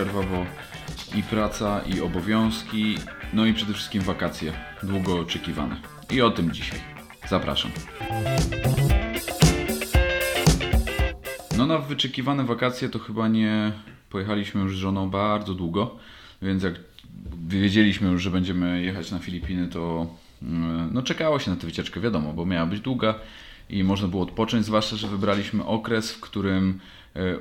przerwa, bo i praca, i obowiązki, no i przede wszystkim wakacje, długo oczekiwane. I o tym dzisiaj. Zapraszam. No na wyczekiwane wakacje to chyba nie pojechaliśmy już z żoną bardzo długo, więc jak wiedzieliśmy już, że będziemy jechać na Filipiny, to mm, no czekało się na tę wycieczkę, wiadomo, bo miała być długa i można było odpocząć, zwłaszcza, że wybraliśmy okres, w którym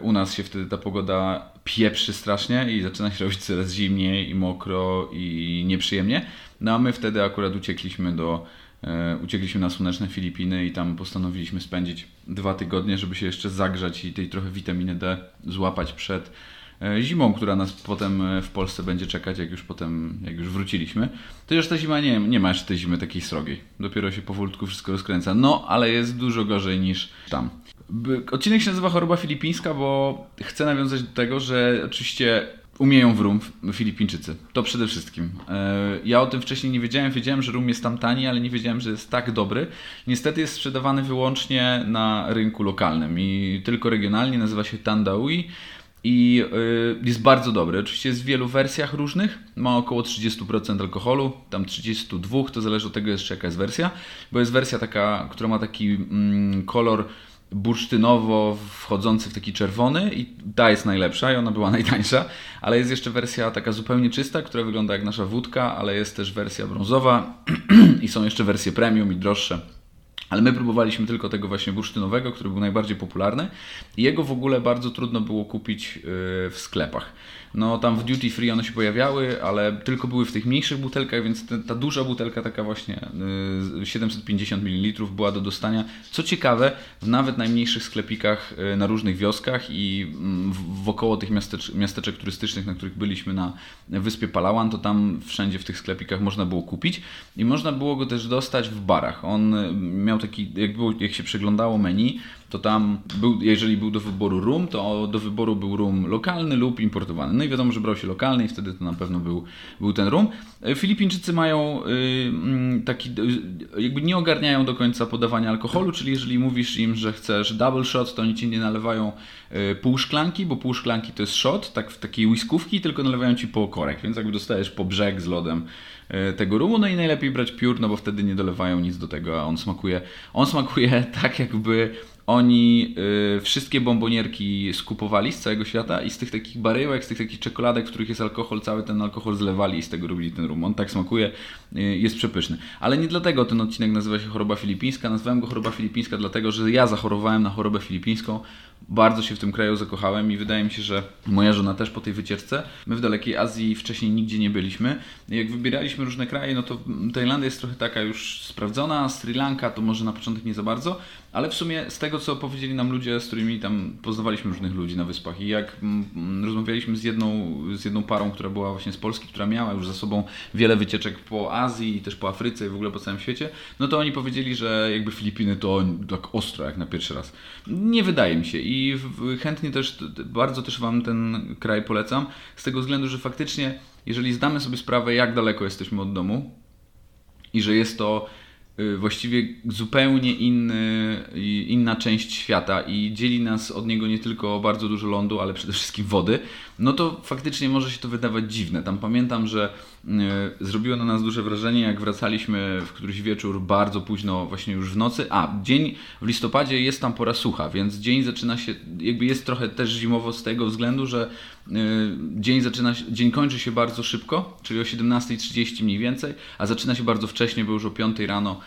u nas się wtedy ta pogoda pieprzy strasznie i zaczyna się robić coraz zimniej i mokro i nieprzyjemnie. No a my wtedy akurat uciekliśmy do e, uciekliśmy na słoneczne Filipiny i tam postanowiliśmy spędzić dwa tygodnie, żeby się jeszcze zagrzać i tej trochę witaminy D złapać przed e, zimą, która nas potem e, w Polsce będzie czekać, jak już potem, jak już wróciliśmy. To już ta zima nie, nie ma jeszcze tej zimy takiej srogiej. Dopiero się powolutku wszystko rozkręca. No, ale jest dużo gorzej niż tam. Odcinek się nazywa Choroba Filipińska, bo chcę nawiązać do tego, że oczywiście umieją w rum Filipińczycy. To przede wszystkim. E, Ja o tym wcześniej nie wiedziałem. Wiedziałem, że rum jest tam tani, ale nie wiedziałem, że jest tak dobry. Niestety jest sprzedawany wyłącznie na rynku lokalnym i tylko regionalnie. Nazywa się Tandaui i y, jest bardzo dobry. Oczywiście jest w wielu wersjach różnych. Ma około 30% alkoholu, tam 32, to zależy od tego jeszcze jaka jest wersja, bo jest wersja taka, która ma taki mm, kolor bursztynowo wchodzący w taki czerwony i ta jest najlepsza i ona była najtańsza, ale jest jeszcze wersja taka zupełnie czysta, która wygląda jak nasza wódka, ale jest też wersja brązowa i są jeszcze wersje premium i droższe. Ale my próbowaliśmy tylko tego właśnie bursztynowego, który był najbardziej popularny i jego w ogóle bardzo trudno było kupić yy, w sklepach. No tam w duty free one się pojawiały, ale tylko były w tych mniejszych butelkach, więc te, ta duża butelka taka właśnie yy, 750 ml była do dostania. Co ciekawe, w nawet najmniejszych sklepikach yy, na różnych wioskach i mm, wokoło tych miastecz, miasteczek turystycznych, na których byliśmy na wyspie Palawan, to tam wszędzie w tych sklepikach można było kupić i można było go też dostać w barach. On y, miał taki, jak, było, jak się przeglądało menu, to tam był, jeżeli był do wyboru rum, to do wyboru był rum lokalny lub importowany. No i wiadomo, że brał się lokalny i wtedy to na pewno był, był ten rum. E, Filipińczycy mają y, mm, taki, y, jakby nie ogarniają do końca podawania alkoholu, czyli jeżeli mówisz im, że chcesz double shot, to oni ci nie nalewają y, pół szklanki, bo pół szklanki to jest shot, tak w takiej whiskówki, tylko nalewają ci po korek, więc jakby dostajesz po brzeg z lodem e, tego rumu, no i najlepiej brać piór, no bo wtedy nie dolewają nic do tego, a on smakuje, on smakuje tak jakby oni y, wszystkie bombonierki skupowali z całego świata i z tych takich baryłek, z tych takich czekoladek, w których jest alkohol, cały ten alkohol zlewali i z tego robili ten rum. On tak smakuje, y, jest przepyszny. Ale nie dlatego ten odcinek nazywa się choroba filipińska. Nazwałem go choroba filipińska dlatego, że ja zachorowałem na chorobę filipińską. Bardzo się w tym kraju zakochałem i wydaje mi się, że moja żona też po tej wycieczce. My w dalekiej Azji wcześniej nigdzie nie byliśmy. Jak wybieraliśmy różne kraje, no to Tajlandia jest trochę taka już sprawdzona, Sri Lanka to może na początek nie za bardzo, ale w sumie z tego, co powiedzieli nam ludzie, z którymi tam poznawaliśmy różnych ludzi na wyspach i jak mm, rozmawialiśmy z jedną, z jedną parą, która była właśnie z Polski, która miała już za sobą wiele wycieczek po Azji i też po Afryce i w ogóle po całym świecie, no to oni powiedzieli, że jakby Filipiny to tak ostro jak na pierwszy raz. Nie wydaje mi się i chętnie też, bardzo też Wam ten kraj polecam, z tego względu, że faktycznie, jeżeli zdamy sobie sprawę, jak daleko jesteśmy od domu, i że jest to właściwie zupełnie inny, inna część świata i dzieli nas od niego nie tylko bardzo dużo lądu, ale przede wszystkim wody, no to faktycznie może się to wydawać dziwne. Tam pamiętam, że y, zrobiło na nas duże wrażenie, jak wracaliśmy w któryś wieczór bardzo późno, właśnie już w nocy. A, dzień w listopadzie jest tam pora sucha, więc dzień zaczyna się, jakby jest trochę też zimowo z tego względu, że y, dzień zaczyna dzień kończy się bardzo szybko, czyli o 17.30 mniej więcej, a zaczyna się bardzo wcześnie, bo już o 5 rano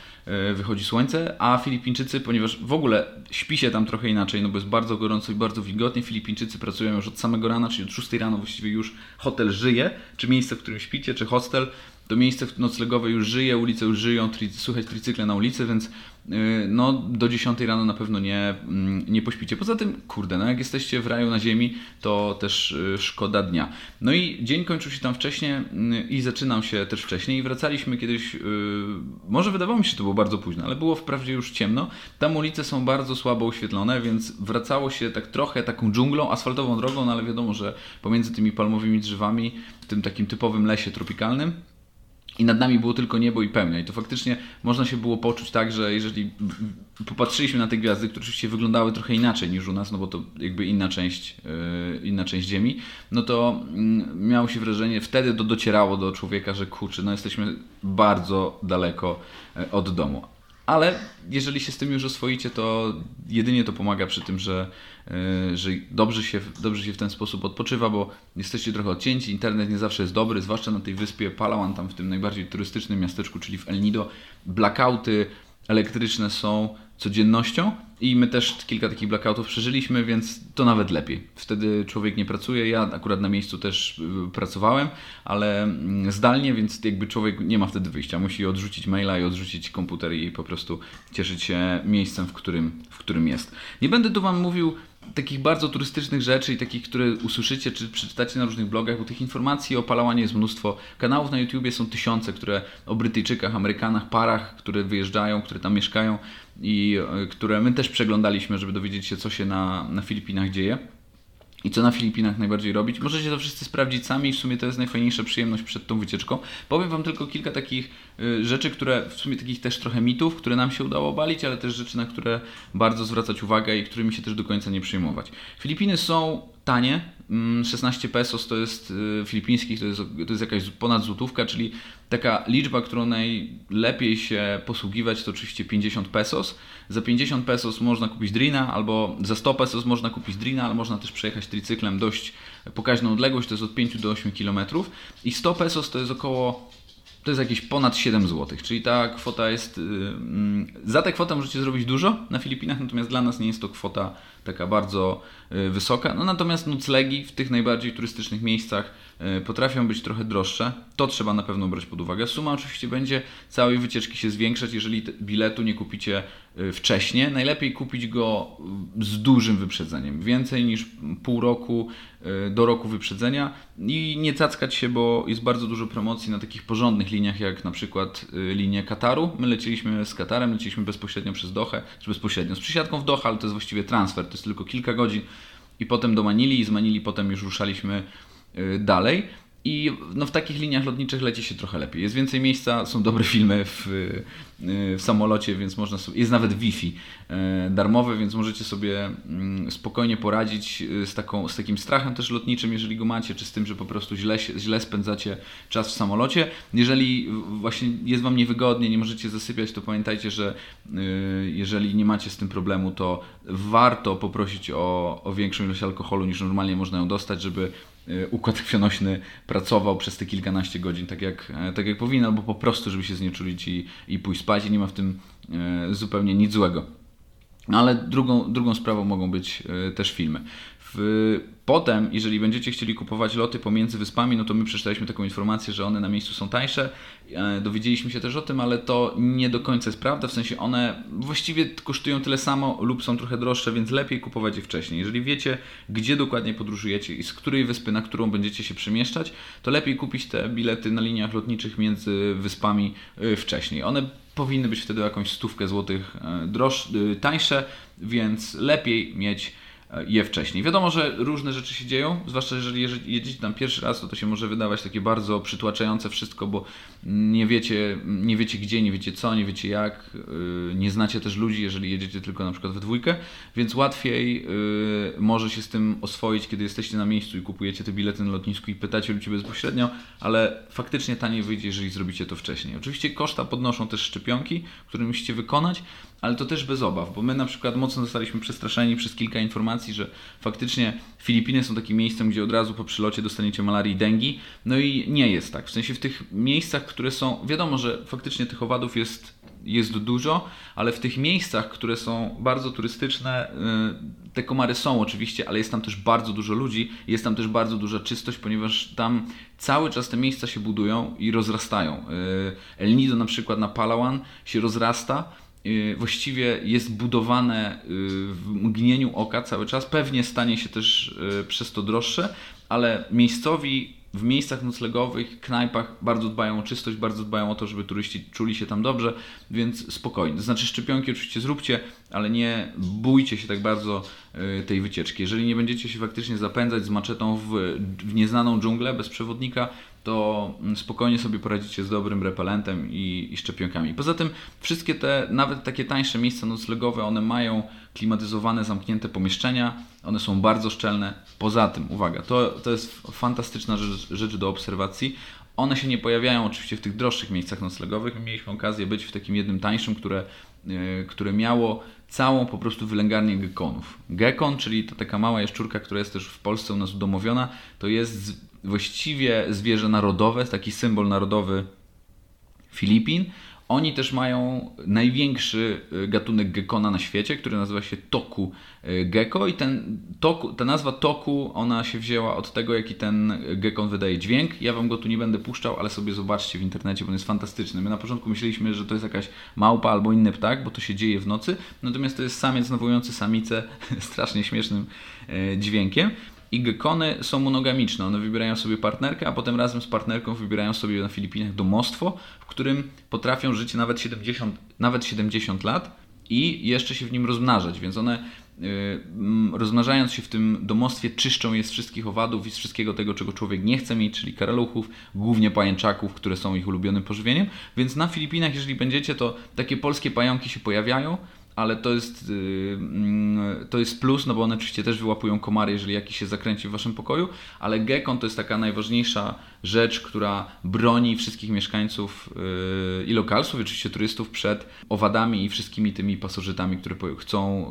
wychodzi słońce, a Filipińczycy, ponieważ w ogóle śpi się tam trochę inaczej, no bo jest bardzo gorąco i bardzo wilgotnie, Filipińczycy pracują już od samego rana, czyli od 6 rano właściwie już hotel żyje, czy miejsce, w którym śpicie, czy hostel, to miejsce noclegowe już żyje, ulice już żyją, tri, słychać tricykle na ulicy, więc no do 10 rano na pewno nie, mm, nie pośpicie. Poza tym, kurde, no jak jesteście w raju na ziemi, to też yy, szkoda dnia. No i dzień kończył się tam wcześniej yy, i zaczynał się też wcześniej i wracaliśmy kiedyś, może wydawało mi się, że to było bardzo późno, ale było wprawdzie już ciemno. Tam ulice są bardzo słabo oświetlone, więc wracało się tak trochę taką dżunglą, asfaltową drogą, no ale wiadomo, że pomiędzy tymi palmowymi drzewami, w tym takim typowym lesie tropikalnym, i nad nami było tylko niebo i pełnia. I to faktycznie można się było poczuć tak, że jeżeli popatrzyliśmy na te gwiazdy, które oczywiście wyglądały trochę inaczej niż u nas, no bo to jakby inna część, yy, inna część Ziemi, no to yy, miało się wrażenie, wtedy to docierało do człowieka, że kurczę, no jesteśmy bardzo daleko yy, od domu. Ale jeżeli się z tym już oswoicie, to jedynie to pomaga przy tym, że, yy, że dobrze, się, dobrze się w ten sposób odpoczywa, bo jesteście trochę odcięci, internet nie zawsze jest dobry, zwłaszcza na tej wyspie Palawan, tam w tym najbardziej turystycznym miasteczku, czyli w El Nido. Blackouty elektryczne są codziennością i my też kilka takich blackoutów przeżyliśmy, więc to nawet lepiej. Wtedy człowiek nie pracuje. Ja akurat na miejscu też y, pracowałem, ale mm, zdalnie, więc jakby człowiek nie ma wtedy wyjścia. Musi odrzucić maila i odrzucić komputer i po prostu cieszyć się miejscem, w którym, w którym jest. Nie będę tu Wam mówił takich bardzo turystycznych rzeczy i takich, które usłyszycie czy przeczytacie na różnych blogach, bo tych informacji o Palałanie jest mnóstwo. Kanałów na YouTubie są tysiące, które o Brytyjczykach, Amerykanach, parach, które wyjeżdżają, które tam mieszkają i e, które my też przeglądaliśmy, żeby dowiedzieć się, co się na, na Filipinach dzieje. I co na Filipinach najbardziej robić? Możecie to wszyscy sprawdzić sami i w sumie to jest najfajniejsza przyjemność przed tą wycieczką. Powiem Wam tylko kilka takich y, rzeczy, które w sumie takich też trochę mitów, które nam się udało obalić, ale też rzeczy, na które bardzo zwracać uwagę i którymi się też do końca nie przejmować. Filipiny są tanie. 16 mm, pesos to jest y, filipińskich, to jest, to jest jakaś ponad złotówka, czyli taka liczba, którą najlepiej się posługiwać to oczywiście 50 pesos. Za 50 pesos można kupić drina, albo za 100 pesos można kupić drina, ale można też przejechać tricyklem dość pokaźną odległość, to jest od 5 do 8 km. I 100 pesos to jest około to jest jakieś ponad 7 zł, czyli ta kwota jest. Yy, za tę kwotę możecie zrobić dużo na Filipinach, natomiast dla nas nie jest to kwota taka bardzo yy, wysoka. No natomiast noclegi w tych najbardziej turystycznych miejscach yy, potrafią być trochę droższe. To trzeba na pewno brać pod uwagę. Suma oczywiście będzie całej wycieczki się zwiększać, jeżeli biletu nie kupicie y, wcześniej. Najlepiej kupić go z dużym wyprzedzeniem, więcej niż pół roku do roku wyprzedzenia i nie cackać się, bo jest bardzo dużo promocji na takich porządnych liniach, jak na przykład linię Kataru. My leciliśmy z Katarem, leciliśmy bezpośrednio przez Dohę, czy bezpośrednio z przysiadką w Doha, ale to jest właściwie transfer, to jest tylko kilka godzin i potem do Manili i z Manili potem już ruszaliśmy dalej. I no, w takich liniach lotniczych leci się trochę lepiej. Jest więcej miejsca, są dobre filmy w, w samolocie, więc można sobie. Jest nawet Wi-Fi e, darmowe, więc możecie sobie mm, spokojnie poradzić e, z, taką, z takim strachem też lotniczym, jeżeli go macie, czy z tym, że po prostu źle, źle spędzacie czas w samolocie. Jeżeli właśnie jest Wam niewygodnie, nie możecie zasypiać, to pamiętajcie, że jeżeli nie macie z tym problemu, to warto poprosić o, o większą ilość alkoholu niż normalnie można ją dostać, żeby Y, układ krwionośny pracował przez te kilkanaście godzin tak jak, e, tak jak powinien, albo po prostu, żeby się znieczulić i, i pójść spać i nie ma w tym e, zupełnie nic złego. No ale drugą, drugą sprawą mogą być e, też filmy. W, potem, jeżeli będziecie chcieli kupować loty pomiędzy wyspami, no to my przeczytaliśmy taką informację, że one na miejscu są tańsze. E, dowiedzieliśmy się też o tym, ale to nie do końca jest prawda, w sensie one właściwie kosztują tyle samo lub są trochę droższe, więc lepiej kupować je wcześniej. Jeżeli wiecie, gdzie dokładnie podróżujecie i z której wyspy, na którą będziecie się przemieszczać, to lepiej kupić te bilety na liniach lotniczych między wyspami e, wcześniej. One powinny być wtedy jakąś stówkę złotych e, droż, tańsze, więc lepiej mieć je wcześniej. Wiadomo, że różne rzeczy się dzieją, zwłaszcza jeżeli jedziecie tam pierwszy raz, to to się może wydawać takie bardzo przytłaczające wszystko, bo nie wiecie, nie wiecie gdzie, nie wiecie co, nie wiecie jak, y, nie znacie też ludzi, jeżeli jedziecie tylko na przykład we dwójkę, więc łatwiej y, może się z tym oswoić, kiedy jesteście na miejscu i kupujecie te bilety na lotnisku i pytacie ludzi bezpośrednio, ale faktycznie taniej wyjdzie, jeżeli zrobicie to wcześniej. Oczywiście koszta podnoszą też szczepionki, które musicie wykonać, ale to też bez obaw, bo my na przykład mocno zostaliśmy przestraszeni przez kilka informacji, że faktycznie Filipiny są takim miejscem, gdzie od razu po przylocie dostaniecie malarii i dengi. No i nie jest tak. W sensie w tych miejscach, które są, wiadomo, że faktycznie tych owadów jest jest dużo, ale w tych miejscach, które są bardzo turystyczne, y, te komary są oczywiście, ale jest tam też bardzo dużo ludzi, jest tam też bardzo duża czystość, ponieważ tam cały czas te miejsca się budują i rozrastają. Y, El Nido na przykład na Palawan się rozrasta właściwie jest budowane y, w mgnieniu oka cały czas. Pewnie stanie się też y, przez to droższe, ale miejscowi w miejscach noclegowych, knajpach bardzo dbają o czystość, bardzo dbają o to, żeby turyści czuli się tam dobrze, więc spokojnie. To znaczy szczepionki oczywiście zróbcie, ale nie bójcie się tak bardzo tej wycieczki. Jeżeli nie będziecie się faktycznie zapędzać z maczetą w, w nieznaną dżunglę bez przewodnika, to spokojnie sobie poradzicie z dobrym repelentem i, i szczepionkami. Poza tym wszystkie te, nawet takie tańsze miejsca noclegowe, one mają klimatyzowane, zamknięte pomieszczenia, one są bardzo szczelne. Poza tym, uwaga, to, to jest fantastyczna rzecz, rzecz do obserwacji. One się nie pojawiają oczywiście w tych droższych miejscach noclegowych. Mieliśmy okazję być w takim jednym tańszym, które, yy, które miało całą po prostu wylęgarnię gekonów. Gekon, czyli to taka mała jaszczurka, która jest też w Polsce u nas udomowiona, to jest właściwie zwierzę narodowe, taki symbol narodowy Filipin. Oni też mają największy y, gatunek gekona na świecie, który nazywa się toku y, gecko i ten toku, ta nazwa toku, ona się wzięła od tego, jaki ten gekon wydaje dźwięk. Ja Wam go tu nie będę puszczał, ale sobie zobaczcie w internecie, bo on jest fantastyczny. My na początku myśleliśmy, że to jest jakaś małpa albo inny ptak, bo to się dzieje w nocy, natomiast to jest samiec nawołujący samicę strasznie śmiesznym y, dźwiękiem. I gekony są monogamiczne. One wybierają sobie partnerkę, a potem razem z partnerką wybierają sobie na Filipinach domostwo, w którym potrafią żyć nawet 70, nawet 70 lat i jeszcze się w nim rozmnażać. Więc one yy, rozmnażając się w tym domostwie czyszczą je z wszystkich owadów i z wszystkiego tego, czego człowiek nie chce mieć, czyli karaluchów, głównie pajęczaków, które są ich ulubionym pożywieniem. Więc na Filipinach, jeżeli będziecie, to takie polskie pająki się pojawiają ale to jest, yy, to jest plus, no bo one oczywiście też wyłapują komary, jeżeli jakiś się zakręci w waszym pokoju, ale gekon to jest taka najważniejsza rzecz, która broni wszystkich mieszkańców yy, i lokalsów, i oczywiście turystów przed owadami i wszystkimi tymi pasożytami, które chcą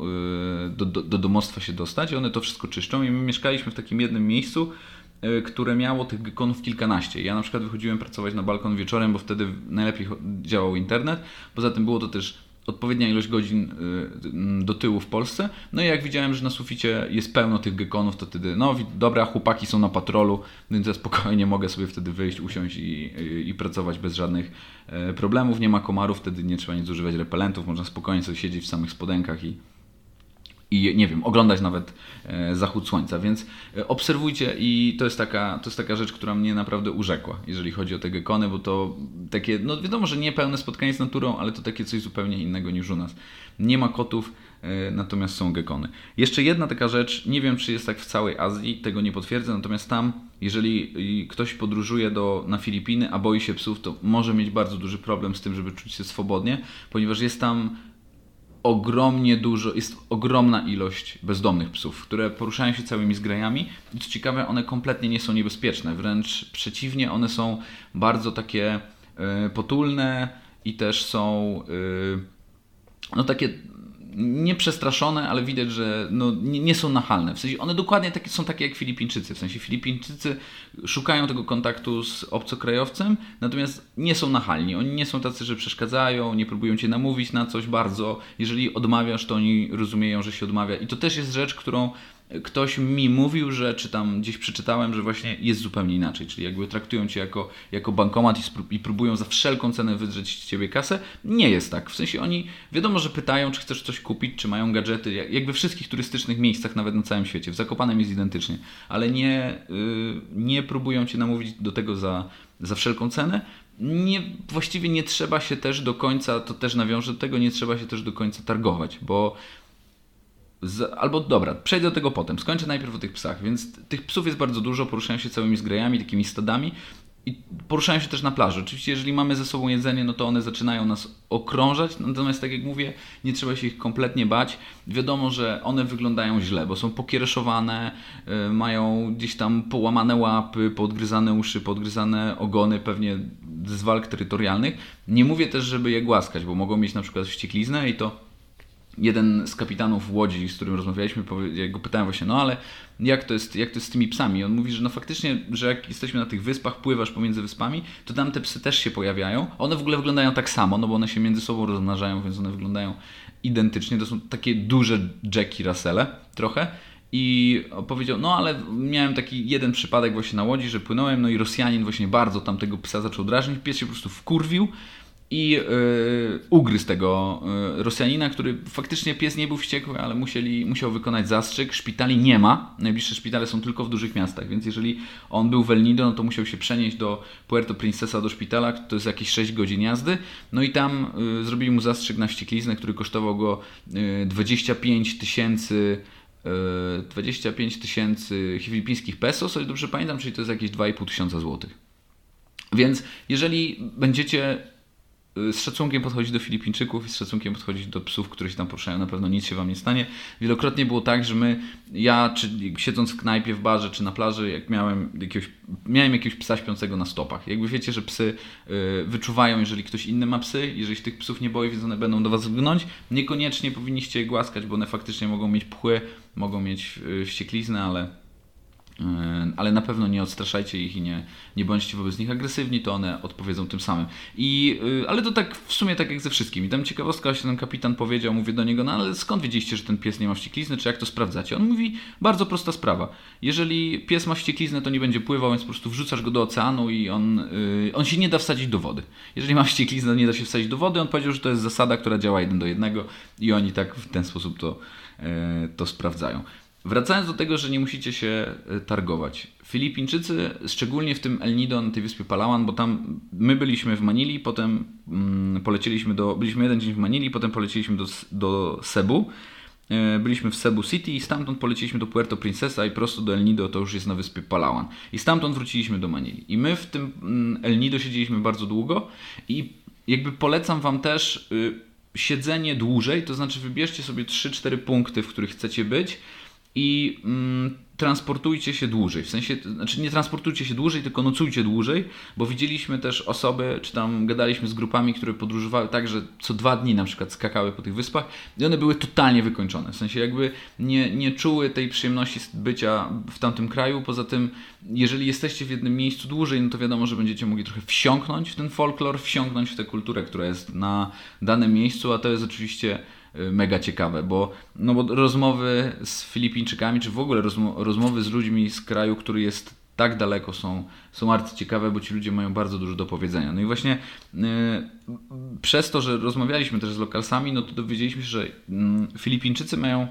yy, do, do, do domostwa się dostać i one to wszystko czyszczą i my mieszkaliśmy w takim jednym miejscu, które miało tych gekonów kilkanaście. Ja na przykład wychodziłem pracować na balkon wieczorem, bo wtedy najlepiej działał internet. Poza tym było to też odpowiednia ilość godzin y, do tyłu w Polsce. No i jak widziałem, że na suficie jest pełno tych gekonów, to wtedy, no dobra, chłopaki są na patrolu, więc ja spokojnie mogę sobie wtedy wyjść, usiąść i, i, pracować bez żadnych e, problemów. Nie ma komarów, wtedy nie trzeba nic używać repelentów, można spokojnie sobie siedzieć w samych spodenkach i, i nie wiem, oglądać nawet e, zachód słońca, więc e, obserwujcie i to jest taka, to jest taka rzecz, która mnie naprawdę urzekła, jeżeli chodzi o te gekony, bo to takie, no wiadomo, że nie pełne spotkanie z naturą, ale to takie coś zupełnie innego niż u nas. Nie ma kotów, e, natomiast są gekony. Jeszcze jedna taka rzecz, nie wiem czy jest tak w całej Azji, tego nie potwierdzę, natomiast tam, jeżeli ktoś podróżuje do, na Filipiny, a boi się psów, to może mieć bardzo duży problem z tym, żeby czuć się swobodnie, ponieważ jest tam ogromnie dużo, jest ogromna ilość bezdomnych psów, które poruszają się całymi zgrajami. I co ciekawe, one kompletnie nie są niebezpieczne, wręcz przeciwnie, one są bardzo takie y, potulne i też są y, no takie nieprzestraszone, ale widać, że no, nie, nie, są nachalne. W sensie one dokładnie takie, są takie jak Filipińczycy. W sensie Filipińczycy szukają tego kontaktu z obcokrajowcem, natomiast nie są nachalni. Oni nie są tacy, że przeszkadzają, nie próbują cię namówić na coś bardzo. Jeżeli odmawiasz, to oni rozumieją, że się odmawia. I to też jest rzecz, którą ktoś mi mówił, że czy tam gdzieś przeczytałem, że właśnie jest zupełnie inaczej, czyli jakby traktują cię jako, jako bankomat i, i próbują za wszelką cenę wydrzeć z ciebie kasę. Nie jest tak. W sensie oni wiadomo, że pytają, czy chcesz coś kupić, czy mają gadżety, jak, we wszystkich turystycznych miejscach, nawet na całym świecie. W Zakopanem jest identycznie, ale nie, yy, nie próbują cię namówić do tego za, za wszelką cenę. Nie, właściwie nie trzeba się też do końca, to też nawiążę do tego, nie trzeba się też do końca targować, bo z, albo dobra, przejdę do tego potem. Skończę najpierw o tych psach. Więc tych psów jest bardzo dużo, poruszają się całymi zgrajami, takimi stadami i poruszają się też na plaży. Oczywiście, jeżeli mamy ze sobą jedzenie, no to one zaczynają nas okrążać, natomiast tak jak mówię, nie trzeba się ich kompletnie bać. Wiadomo, że one wyglądają źle, bo są pokiereszowane, yy, mają gdzieś tam połamane łapy, podgryzane uszy, podgryzane ogony, pewnie z walk terytorialnych. Nie mówię też, żeby je głaskać, bo mogą mieć na przykład wściekliznę i to jeden z kapitanów Łodzi, z którym rozmawialiśmy, ja go pytałem właśnie, no ale jak to, jest, jak to jest z tymi psami? On mówi, że no faktycznie, że jak jesteśmy na tych wyspach, pływasz pomiędzy wyspami, to tam te psy też się pojawiają. One w ogóle wyglądają tak samo, no bo one się między sobą rozmnażają, więc one wyglądają identycznie. To są takie duże Jackie Russelle trochę. I powiedział, no ale miałem taki jeden przypadek właśnie na łodzi, że płynąłem, no i Rosjanin właśnie bardzo tam tego psa zaczął drażnić, pies się po prostu wkurwił, i yy, ugryzł tego yy, Rosjanina, który faktycznie pies nie był wściekły, ale musieli, musiał wykonać zastrzyk. Szpitali nie ma, najbliższe szpitale są tylko w dużych miastach, więc jeżeli on był w El Nido, no to musiał się przenieść do Puerto Princesa, do szpitala, to jest jakieś 6 godzin jazdy. No i tam yy, zrobili mu zastrzyk na wściekliznę, który kosztował go 25 tysięcy 25 tysięcy filipińskich pesos, o dobrze pamiętam, czyli to jest jakieś 2,5 tysiąca złotych. Więc jeżeli będziecie z szacunkiem podchodzić do Filipińczyków i z szacunkiem podchodzić do psów, które się tam poruszają, na pewno nic się Wam nie stanie. Wielokrotnie było tak, że my, ja czy siedząc w knajpie, w barze czy na plaży, jak miałem jakiegoś, miałem jakiegoś psa śpiącego na stopach. Jakby wiecie, że psy y, wyczuwają, jeżeli ktoś inny ma psy, jeżeli się tych psów nie boi, więc one będą do Was gnąć. Niekoniecznie powinniście je głaskać, bo one faktycznie mogą mieć pchły, mogą mieć y, wściekliznę, ale ale na pewno nie odstraszajcie ich i nie, nie bądźcie wobec nich agresywni, to one odpowiedzą tym samym. I, yy, ale to tak w sumie tak jak ze wszystkim. I tam ciekawostka, się ten kapitan powiedział, mówię do niego, no ale skąd wiedzieliście, że ten pies nie ma wścieklizny, czy jak to sprawdzacie? On mówi, bardzo prosta sprawa. Jeżeli pies ma wściekliznę, to nie będzie pływał, więc po prostu wrzucasz go do oceanu i on, yy, on się nie da wsadzić do wody. Jeżeli ma wściekliznę, nie da się wsadzić do wody, on powiedział, że to jest zasada, która działa jeden do jednego i oni tak w ten sposób to, to sprawdzają. Wracając do tego, że nie musicie się e, targować. Filipińczycy, szczególnie w tym El Nido na tej wyspie Palawan, bo tam my byliśmy w Manili, potem mm, poleciliśmy do, byliśmy jeden dzień w Manili, potem poleciliśmy do, do Cebu. E, byliśmy w Cebu City i stamtąd poleciliśmy do Puerto Princesa i prosto do El Nido, to już jest na wyspie Palawan. I stamtąd wróciliśmy do Manili. I my w tym mm, El Nido siedzieliśmy bardzo długo i jakby polecam Wam też y, siedzenie dłużej, to znaczy wybierzcie sobie 3-4 punkty, w których chcecie być i mm, transportujcie się dłużej. W sensie, znaczy nie transportujcie się dłużej, tylko nocujcie dłużej, bo widzieliśmy też osoby, czy tam gadaliśmy z grupami, które podróżowały tak, że co dwa dni na przykład skakały po tych wyspach i one były totalnie wykończone. W sensie jakby nie, nie czuły tej przyjemności bycia w tamtym kraju. Poza tym, jeżeli jesteście w jednym miejscu dłużej, no to wiadomo, że będziecie mogli trochę wsiąknąć w ten folklor, wsiąknąć w tę kulturę, która jest na danym miejscu, a to jest oczywiście mega ciekawe, bo, no bo rozmowy z Filipińczykami, czy w ogóle rozmowy z ludźmi z kraju, który jest tak daleko są, są ciekawe, bo ci ludzie mają bardzo dużo do powiedzenia. No i właśnie y, przez to, że rozmawialiśmy też z lokalsami, no to dowiedzieliśmy się, że y, Filipińczycy mają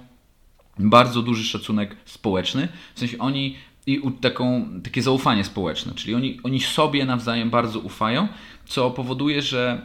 bardzo duży szacunek społeczny, w sensie oni i taką, takie zaufanie społeczne, czyli oni, oni sobie nawzajem bardzo ufają, co powoduje, że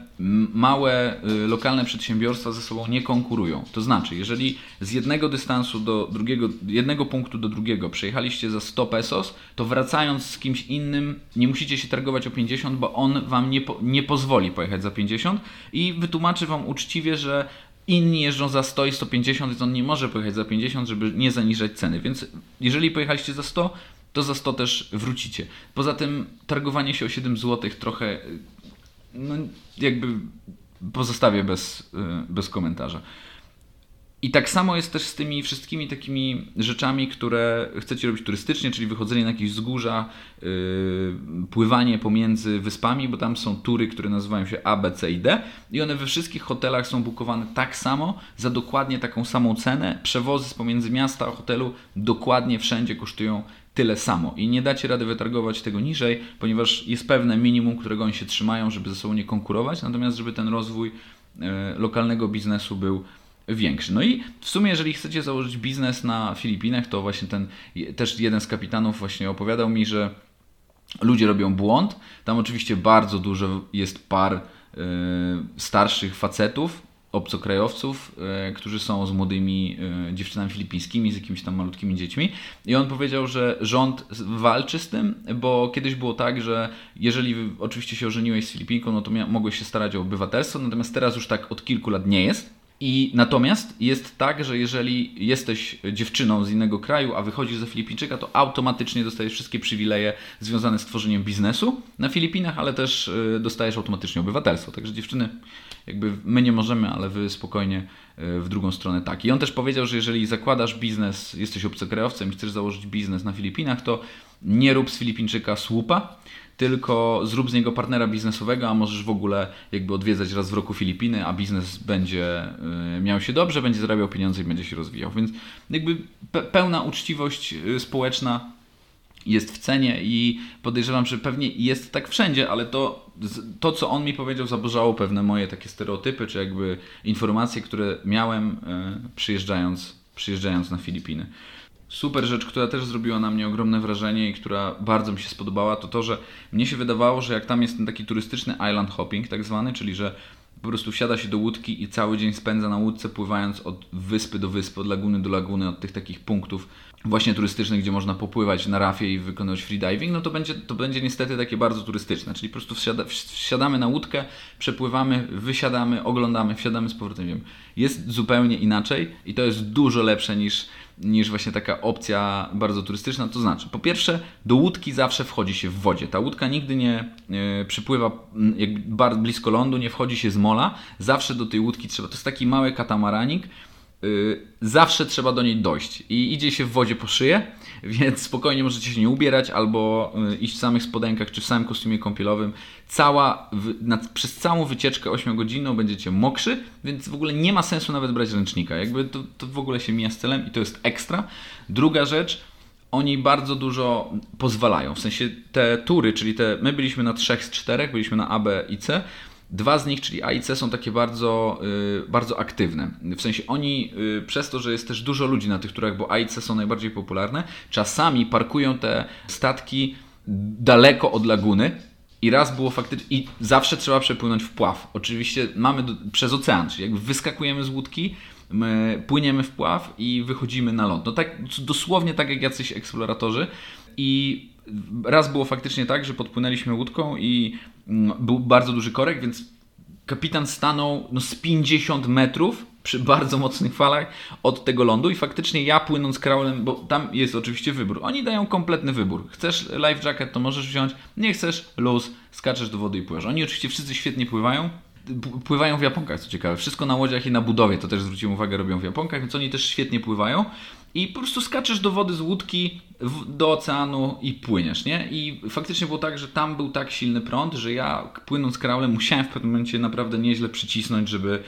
małe y, lokalne przedsiębiorstwa ze sobą nie konkurują. To znaczy, jeżeli z jednego dystansu do drugiego, jednego punktu do drugiego przejechaliście za 100 pesos, to wracając z kimś innym nie musicie się targować o 50, bo on wam nie, po, nie pozwoli pojechać za 50 i wytłumaczy wam uczciwie, że inni jeżdżą za 100 i 150, więc on nie może pojechać za 50, żeby nie zaniżać ceny. Więc jeżeli pojechaliście za 100, to za 100 też wrócicie. Poza tym targowanie się o 7 zł trochę no, jakby pozostawię bez, y, bez komentarza. I tak samo jest też z tymi wszystkimi takimi rzeczami, które chcecie robić turystycznie, czyli wychodzenie na jakieś wzgórza, yy, pływanie pomiędzy wyspami, bo tam są tury, które nazywają się A, B, C i D i one we wszystkich hotelach są bukowane tak samo, za dokładnie taką samą cenę. Przewozy z pomiędzy miasta a hotelu dokładnie wszędzie kosztują tyle samo i nie dacie rady wytargować tego niżej, ponieważ jest pewne minimum, którego oni się trzymają, żeby ze sobą nie konkurować, natomiast żeby ten rozwój yy, lokalnego biznesu był większy. No i w sumie, jeżeli chcecie założyć biznes na Filipinach, to właśnie ten też jeden z kapitanów właśnie opowiadał mi, że ludzie robią błąd. Tam oczywiście bardzo dużo jest par y, starszych facetów, obcokrajowców, y, którzy są z młodymi y, dziewczynami filipińskimi, z jakimiś tam malutkimi dziećmi. I on powiedział, że rząd walczy z tym, bo kiedyś było tak, że jeżeli oczywiście się ożeniłeś z Filipinką, no to mogłeś się starać o obywatelstwo, natomiast teraz już tak od kilku lat nie jest. I natomiast jest tak, że jeżeli jesteś dziewczyną z innego kraju, a wychodzisz za Filipińczyka, to automatycznie dostajesz wszystkie przywileje związane z tworzeniem biznesu na Filipinach, ale też y, dostajesz automatycznie obywatelstwo. Także dziewczyny, jakby my nie możemy, ale wy spokojnie y, w drugą stronę tak. I on też powiedział, że jeżeli zakładasz biznes, jesteś obcokrajowcem i chcesz założyć biznes na Filipinach, to nie rób z Filipińczyka słupa, tylko zrób z niego partnera biznesowego, a możesz w ogóle jakby odwiedzać raz w roku Filipiny, a biznes będzie y, miał się dobrze, będzie zarabiał pieniądze i będzie się rozwijał. Więc jakby pełna uczciwość y, społeczna jest w cenie i podejrzewam, że pewnie jest tak wszędzie, ale to, to co on mi powiedział, zaburzało pewne moje takie stereotypy, czy jakby informacje, które miałem y, przyjeżdżając, przyjeżdżając na Filipiny. Super rzecz, która też zrobiła na mnie ogromne wrażenie i która bardzo mi się spodobała, to to, że mnie się wydawało, że jak tam jest ten taki turystyczny island hopping, tak zwany, czyli że po prostu wsiada się do łódki i cały dzień spędza na łódce, pływając od wyspy do wyspy, od laguny do laguny, od tych takich punktów właśnie turystycznych, gdzie można popływać na rafie i wykonywać freediving, no to będzie, to będzie niestety takie bardzo turystyczne. Czyli po prostu wsiada, wsiadamy na łódkę, przepływamy, wysiadamy, oglądamy, wsiadamy z powrotem. Jest zupełnie inaczej i to jest dużo lepsze niż, niż właśnie taka opcja bardzo turystyczna. To znaczy, po pierwsze, do łódki zawsze wchodzi się w wodzie. Ta łódka nigdy nie e, przypływa jak bardzo blisko lądu, nie wchodzi się z mola. Zawsze do tej łódki trzeba. To jest taki mały katamaranik Y, zawsze trzeba do niej dojść i idzie się w wodzie po szyję, więc spokojnie możecie się nie ubierać albo y, iść w samych spodenkach czy w samym kostiumie kąpielowym. Cała, na, przez całą wycieczkę 8 godzinną będziecie mokrzy, więc w ogóle nie ma sensu nawet brać ręcznika. Jakby to, to w ogóle się mija z celem i to jest ekstra. Druga rzecz, oni bardzo dużo pozwalają. W sensie te tury, czyli te, my byliśmy na trzech z czterech, byliśmy na A, B i C Dwa z nich, czyli A i C, są takie bardzo, y, bardzo aktywne. W sensie oni, y, przez to, że jest też dużo ludzi na tych turach, bo A i C są najbardziej popularne, czasami parkują te statki daleko od laguny. I raz było faktycznie, i zawsze trzeba przepłynąć w pław. Oczywiście mamy do, przez ocean, czyli jakby wyskakujemy z łódki, my płyniemy w pław i wychodzimy na ląd. No tak, dosłownie tak jak jacyś eksploratorzy. I raz było faktycznie tak, że podpłynęliśmy łódką i mm, był bardzo duży korek, więc kapitan stanął no, z 50 metrów przy bardzo mocnych falach od tego lądu i faktycznie ja płynąc kraulem, bo tam jest oczywiście wybór. Oni dają kompletny wybór. Chcesz life jacket, to możesz wziąć. Nie chcesz, luz, skaczesz do wody i pływasz. Oni oczywiście wszyscy świetnie pływają. Pływają w Japonkach, co ciekawe. Wszystko na łodziach i na budowie, to też zwróciłem uwagę, robią w Japonkach, więc oni też świetnie pływają i po prostu skaczesz do wody z łódki w, do oceanu i płyniesz, nie? I faktycznie było tak, że tam był tak silny prąd, że ja płynąc kraulem musiałem w pewnym momencie naprawdę nieźle przycisnąć, żeby,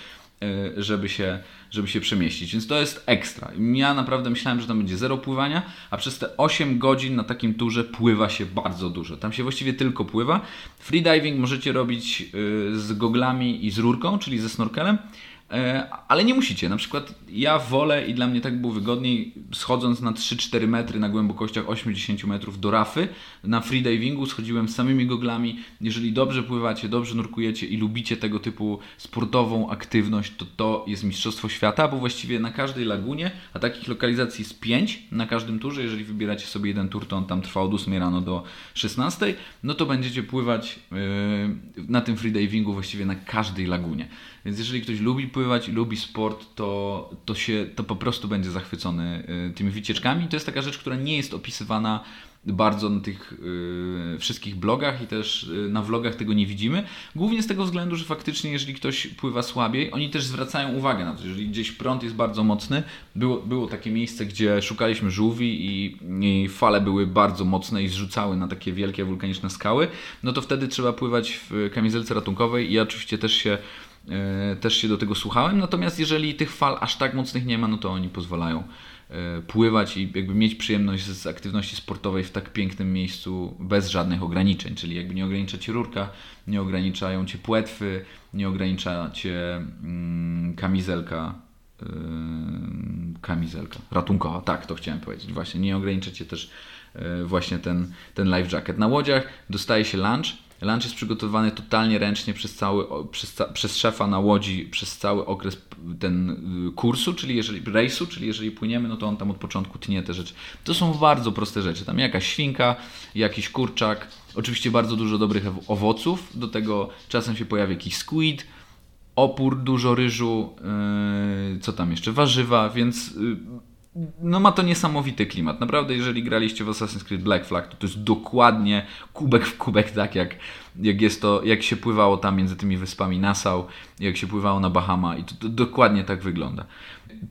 żeby, się, żeby się przemieścić. Więc to jest ekstra. Ja naprawdę myślałem, że tam będzie zero pływania, a przez te 8 godzin na takim turze pływa się bardzo dużo. Tam się właściwie tylko pływa. Freediving możecie robić e, z goglami i z rurką, czyli ze snorkelem. E, ale nie musicie. Na przykład ja wolę i dla mnie tak było wygodniej, schodząc na 3-4 metry na głębokościach 80 metrów do rafy, na freedivingu schodziłem samymi goglami. Jeżeli dobrze pływacie, dobrze nurkujecie i lubicie tego typu sportową aktywność, to to jest Mistrzostwo Świata, bo właściwie na każdej lagunie, a takich lokalizacji jest 5 na każdym turze, jeżeli wybieracie sobie jeden tur, to on tam trwa od 8 rano do 16, no to będziecie pływać yy, na tym freedivingu właściwie na każdej lagunie. Więc jeżeli ktoś lubi pływać i lubi sport, to, to, się, to po prostu będzie zachwycony y, tymi wycieczkami. To jest taka rzecz, która nie jest opisywana bardzo na tych y, wszystkich blogach i też y, na vlogach tego nie widzimy. Głównie z tego względu, że faktycznie jeżeli ktoś pływa słabiej, oni też zwracają uwagę na to, jeżeli gdzieś prąd jest bardzo mocny. Było, było takie miejsce, gdzie szukaliśmy żółwi i, i fale były bardzo mocne i zrzucały na takie wielkie wulkaniczne skały, no to wtedy trzeba pływać w kamizelce ratunkowej i ja oczywiście też się też się do tego słuchałem. Natomiast jeżeli tych fal aż tak mocnych nie ma, no to oni pozwalają e, pływać i jakby mieć przyjemność z aktywności sportowej w tak pięknym miejscu bez żadnych ograniczeń. Czyli jakby nie ogranicza cię rurka, nie ograniczają cię płetwy, nie ogranicza cię mm, kamizelka. Yy, kamizelka ratunkowa, tak to chciałem powiedzieć. Właśnie nie ogranicza cię też właśnie ten, ten life jacket. Na łodziach dostaje się lunch Lunch jest przygotowany totalnie ręcznie przez, cały, przez, przez szefa na łodzi przez cały okres ten y, kursu, czyli jeżeli rejsu, czyli jeżeli płyniemy, no to on tam od początku tnie te rzeczy. To są bardzo proste rzeczy. Tam jakaś świnka, jakiś kurczak, oczywiście bardzo dużo dobrych owoców, do tego czasem się pojawi jakiś squid, opór, dużo ryżu, yy, co tam jeszcze, warzywa, więc yy, no ma to niesamowity klimat. Naprawdę, jeżeli graliście w Assassin's Creed Black Flag, to to jest dokładnie kubek w kubek, tak jak, jak jest to, jak się pływało tam między tymi wyspami Nassau, jak się pływało na Bahama i to, to dokładnie tak wygląda.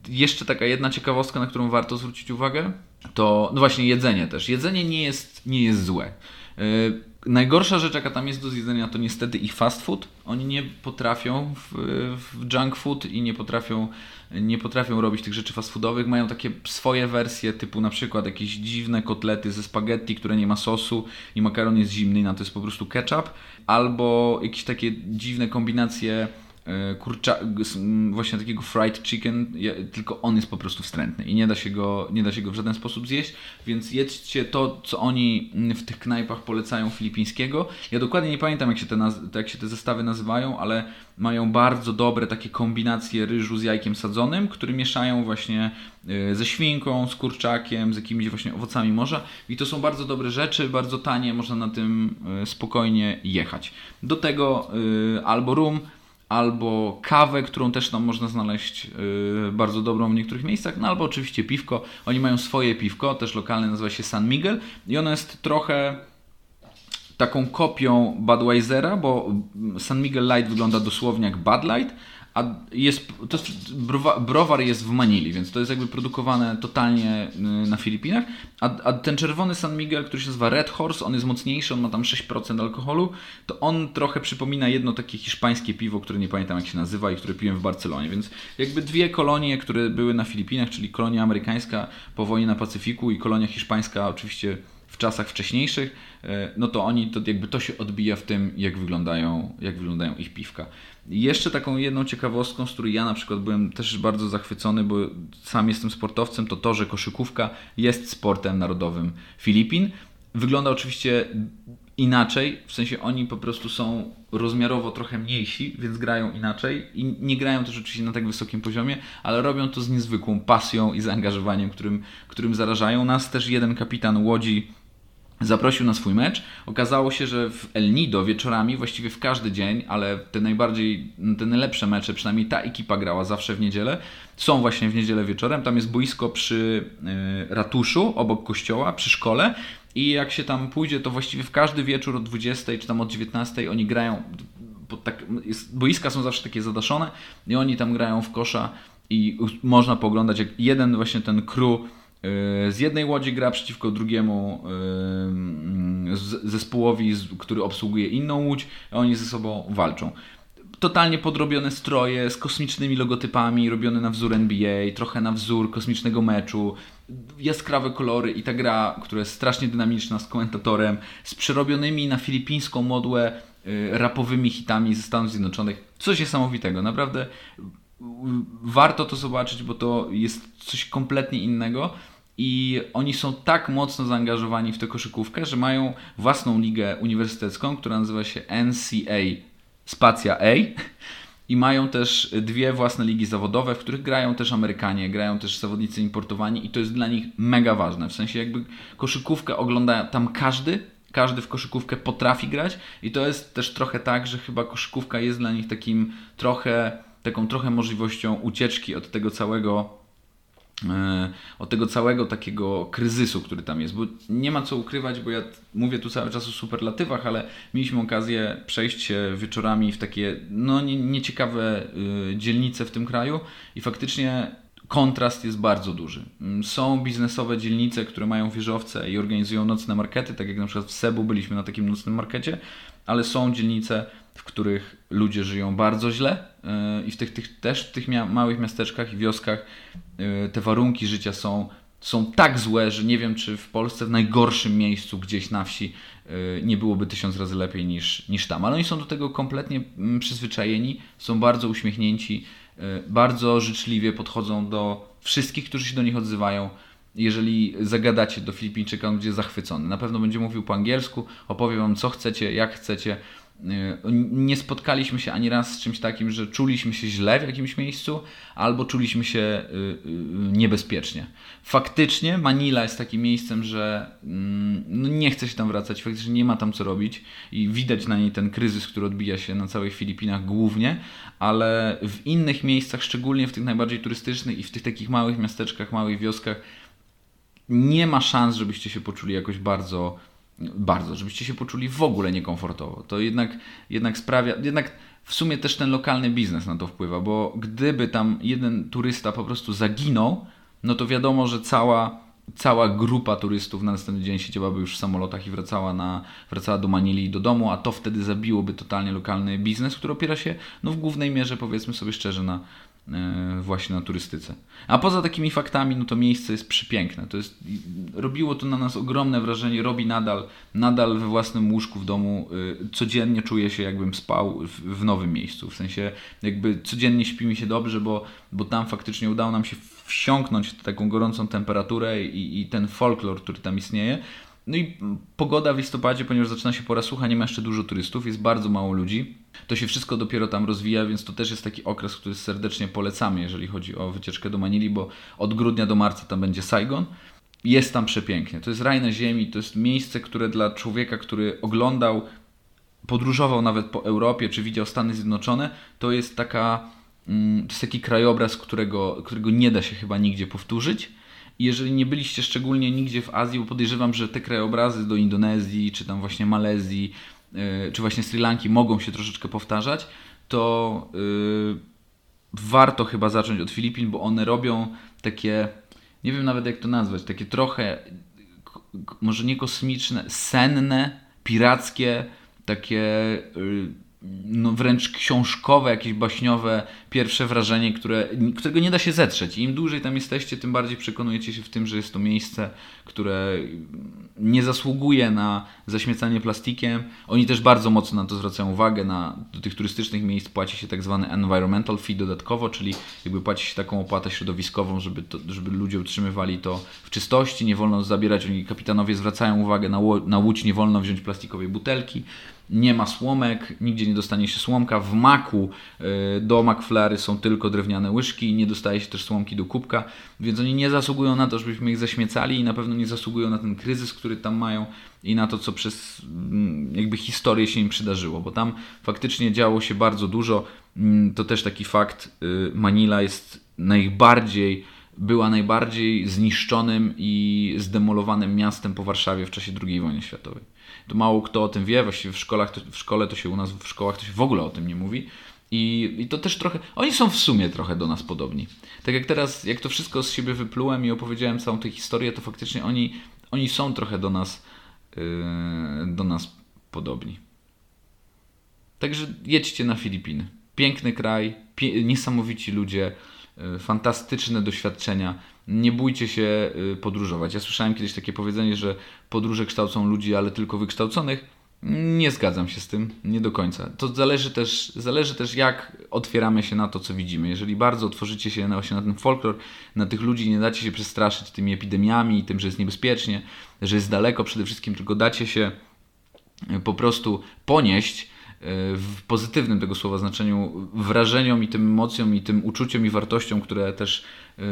Jeszcze taka jedna ciekawostka, na którą warto zwrócić uwagę, to no właśnie jedzenie też. Jedzenie nie jest, nie jest złe. Yy, najgorsza rzecz, jaka tam jest do zjedzenia, to niestety ich fast food. Oni nie potrafią w, w junk food i nie potrafią, nie potrafią robić tych rzeczy fast foodowych. Mają takie swoje wersje, typu na przykład jakieś dziwne kotlety ze spaghetti, które nie ma sosu i makaron jest zimny, na to jest po prostu ketchup. Albo jakieś takie dziwne kombinacje kurcza, właśnie takiego fried chicken, tylko on jest po prostu wstrętny i nie da, się go, nie da się go w żaden sposób zjeść, więc jedzcie to, co oni w tych knajpach polecają filipińskiego. Ja dokładnie nie pamiętam, jak się te, jak się te zestawy nazywają, ale mają bardzo dobre takie kombinacje ryżu z jajkiem sadzonym, które mieszają właśnie e, ze świnką, z kurczakiem, z jakimiś właśnie owocami morza i to są bardzo dobre rzeczy, bardzo tanie, można na tym e, spokojnie jechać. Do tego albo rum, albo kawę, którą też tam można znaleźć yy, bardzo dobrą w niektórych miejscach, no albo oczywiście piwko. Oni mają swoje piwko, też lokalne, nazywa się San Miguel i ono jest trochę taką kopią Budweisera, bo San Miguel Light wygląda dosłownie jak Bud Light, a jest, to jest, browar jest w Manili, więc to jest jakby produkowane totalnie y, na Filipinach. A, a, ten czerwony San Miguel, który się nazywa Red Horse, on jest mocniejszy, on ma tam 6% alkoholu, to on trochę przypomina jedno takie hiszpańskie piwo, które nie pamiętam jak się nazywa i które piłem w Barcelonie. Więc jakby dwie kolonie, które były na Filipinach, czyli kolonia amerykańska po wojnie na Pacyfiku i kolonia hiszpańska oczywiście w czasach wcześniejszych, e, no to oni, to jakby to się odbija w tym, jak wyglądają, jak wyglądają ich piwka. Jeszcze taką jedną ciekawostką, z której ja na przykład byłem też bardzo zachwycony, bo sam jestem sportowcem, to to, że koszykówka jest sportem narodowym Filipin. Wygląda oczywiście inaczej, w sensie oni po prostu są rozmiarowo trochę mniejsi, więc grają inaczej i nie grają też oczywiście na tak wysokim poziomie, ale robią to z niezwykłą pasją i zaangażowaniem, którym, którym zarażają nas. Też jeden kapitan Łodzi zaprosił na swój mecz. Okazało się, że w El Nido wieczorami, właściwie w każdy dzień, ale te najbardziej, te najlepsze mecze, przynajmniej ta ekipa grała zawsze w niedzielę, są właśnie w niedzielę wieczorem. Tam jest boisko przy y, ratuszu, obok kościoła, przy szkole i jak się tam pójdzie, to właściwie w każdy wieczór od 20 czy tam od 19 oni grają, tak, jest, boiska są zawsze takie zadaszone i oni tam grają w kosza i można poglądać jak jeden właśnie ten crew z jednej łodzi gra przeciwko drugiemu zespołowi, który obsługuje inną łódź, a oni ze sobą walczą. Totalnie podrobione stroje z kosmicznymi logotypami, robione na wzór NBA, trochę na wzór kosmicznego meczu, jaskrawe kolory i ta gra, która jest strasznie dynamiczna z komentatorem, z przerobionymi na filipińską modłę y, rapowymi hitami ze Stanów Zjednoczonych. Coś niesamowitego, naprawdę warto to zobaczyć, bo to jest coś kompletnie innego. I oni są tak mocno zaangażowani w tę koszykówkę, że mają własną ligę uniwersytecką, która nazywa się NCA Spacja A. I mają też dwie własne ligi zawodowe, w których grają też Amerykanie, grają też zawodnicy importowani i to jest dla nich mega ważne. W sensie jakby koszykówkę ogląda tam każdy, każdy w koszykówkę potrafi grać i to jest też trochę tak, że chyba koszykówka jest dla nich takim trochę taką trochę możliwością ucieczki od tego całego e, od tego całego takiego kryzysu, który tam jest, bo nie ma co ukrywać, bo ja mówię tu cały czas o superlatywach, ale mieliśmy okazję przejść się wieczorami w takie no nie, nieciekawe y, dzielnice w tym kraju i faktycznie kontrast jest bardzo duży. Mm, są biznesowe dzielnice, które mają wieżowce i organizują nocne markety, tak jak na przykład w Sebu byliśmy na takim nocnym markecie, ale są dzielnice, w których ludzie żyją bardzo źle yy, i w tych, tych, też w tych małych miasteczkach i wioskach yy, te warunki życia są, są tak złe, że nie wiem, czy w Polsce w najgorszym miejscu gdzieś na wsi yy, nie byłoby tysiąc razy lepiej niż, niż tam. Ale oni są do tego kompletnie mm, przyzwyczajeni, są bardzo uśmiechnięci, bardzo życzliwie podchodzą do wszystkich, którzy się do nich odzywają jeżeli zagadacie do Filipińczyka, on będzie zachwycony. Na pewno będzie mówił po angielsku, opowie wam co chcecie, jak chcecie. Y, nie spotkaliśmy się ani raz z czymś takim, że czuliśmy się źle w jakimś miejscu, albo czuliśmy się y, y, niebezpiecznie. Faktycznie Manila jest takim miejscem, że mm, no nie chce się tam wracać, faktycznie nie ma tam co robić i widać na niej ten kryzys, który odbija się na całych Filipinach głównie, ale w innych miejscach, szczególnie w tych najbardziej turystycznych i w tych takich małych miasteczkach, małych wioskach, nie ma szans, żebyście się poczuli jakoś bardzo bardzo, żebyście się poczuli w ogóle niekomfortowo. To jednak, jednak sprawia, jednak w sumie też ten lokalny biznes na to wpływa, bo gdyby tam jeden turysta po prostu zaginął, no to wiadomo, że cała, cała grupa turystów na następny dzień siedziałaby już w samolotach i wracała, na, wracała do Manili i do domu, a to wtedy zabiłoby totalnie lokalny biznes, który opiera się no, w głównej mierze, powiedzmy sobie szczerze, na, właśnie na turystyce. A poza takimi faktami, no to miejsce jest przepiękne. To jest, robiło to na nas ogromne wrażenie, robi nadal, nadal we własnym łóżku w domu. E, codziennie czuję się jakbym spał w, w nowym miejscu. W sensie jakby codziennie śpi mi się dobrze, bo, bo tam faktycznie udało nam się wsiąknąć w taką gorącą temperaturę i, i ten folklor, który tam istnieje. No i pogoda w listopadzie, ponieważ zaczyna się pora sucha, nie ma jeszcze dużo turystów, jest bardzo mało ludzi. To się wszystko dopiero tam rozwija, więc to też jest taki okres, który serdecznie polecamy, jeżeli chodzi o wycieczkę do Manili, bo od grudnia do marca tam będzie Saigon. Jest tam przepięknie. To jest raj na ziemi, to jest miejsce, które dla człowieka, który oglądał, podróżował nawet po Europie, czy widział Stany Zjednoczone, to jest taka, mm, to jest taki krajobraz, którego, którego nie da się chyba nigdzie powtórzyć jeżeli nie byliście szczególnie nigdzie w Azji, bo podejrzewam, że te krajobrazy do Indonezji, czy tam właśnie Malezji, yy, czy właśnie Sri Lanki mogą się troszeczkę powtarzać, to yy, warto chyba zacząć od Filipin, bo one robią takie, nie wiem nawet jak to nazwać, takie trochę, może nie kosmiczne, senne, pirackie, takie... No wręcz książkowe, jakieś baśniowe pierwsze wrażenie, które, którego nie da się zetrzeć. I im dłużej tam jesteście, tym bardziej przekonujecie się w tym, że jest to miejsce, które nie zasługuje na zaśmiecanie plastikiem. Oni też bardzo mocno na to zwracają uwagę. Na, do tych turystycznych miejsc płaci się tak zwany environmental fee dodatkowo, czyli jakby płaci się taką opłatę środowiskową, żeby, to, żeby ludzie utrzymywali to w czystości. Nie wolno zabierać, oni kapitanowie zwracają uwagę na, na łódź, nie wolno wziąć plastikowej butelki nie ma słomek, nigdzie nie dostanie się słomka. W maku y, do McFlary są tylko drewniane łyżki, nie dostaje się też słomki do kubka, więc oni nie zasługują na to, żebyśmy ich zaśmiecali i na pewno nie zasługują na ten kryzys, który tam mają i na to, co przez mm, jakby historię się im przydarzyło, bo tam faktycznie działo się bardzo dużo. Mm, to też taki fakt, y, Manila jest najbardziej była najbardziej zniszczonym i zdemolowanym miastem po Warszawie w czasie II wojny światowej. To mało kto o tym wie, właściwie w, szkołach to, w szkole to się u nas, w szkołach to się w ogóle o tym nie mówi. I, I to też trochę, oni są w sumie trochę do nas podobni. Tak jak teraz, jak to wszystko z siebie wyplułem i opowiedziałem całą tę historię, to faktycznie oni, oni są trochę do nas, yy, do nas podobni. Także jedźcie na Filipiny. Piękny kraj, pie niesamowici ludzie, fantastyczne doświadczenia nie bójcie się y, podróżować. Ja słyszałem kiedyś takie powiedzenie, że podróże kształcą ludzi, ale tylko wykształconych. Nie zgadzam się z tym, nie do końca. To zależy też, zależy też jak otwieramy się na to, co widzimy. Jeżeli bardzo otworzycie się na, na ten folklor, na tych ludzi, nie dacie się przestraszyć tymi epidemiami, tym, że jest niebezpiecznie, że jest daleko przede wszystkim, tylko dacie się y, po prostu ponieść, w pozytywnym tego słowa znaczeniu wrażeniom i tym emocjom i tym uczuciom i wartościom, które też y,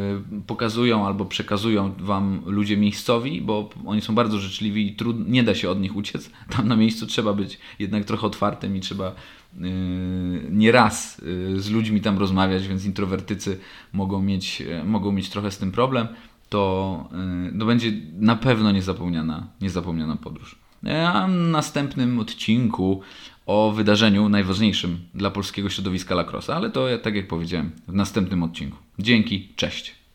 pokazują albo przekazują wam ludzie miejscowi, bo oni są bardzo życzliwi i trud, nie da się od nich uciec. Tam na miejscu trzeba być jednak trochę otwartym i trzeba y, nie raz y, z ludźmi tam rozmawiać, więc introwertycy mogą mieć, mogą mieć trochę z tym problem. To, to będzie na pewno niezapomniana, niezapomniana podróż. A w następnym odcinku o wydarzeniu najważniejszym dla polskiego środowiska lacrosse, ale to tak jak powiedziałem w następnym odcinku. Dzięki, cześć.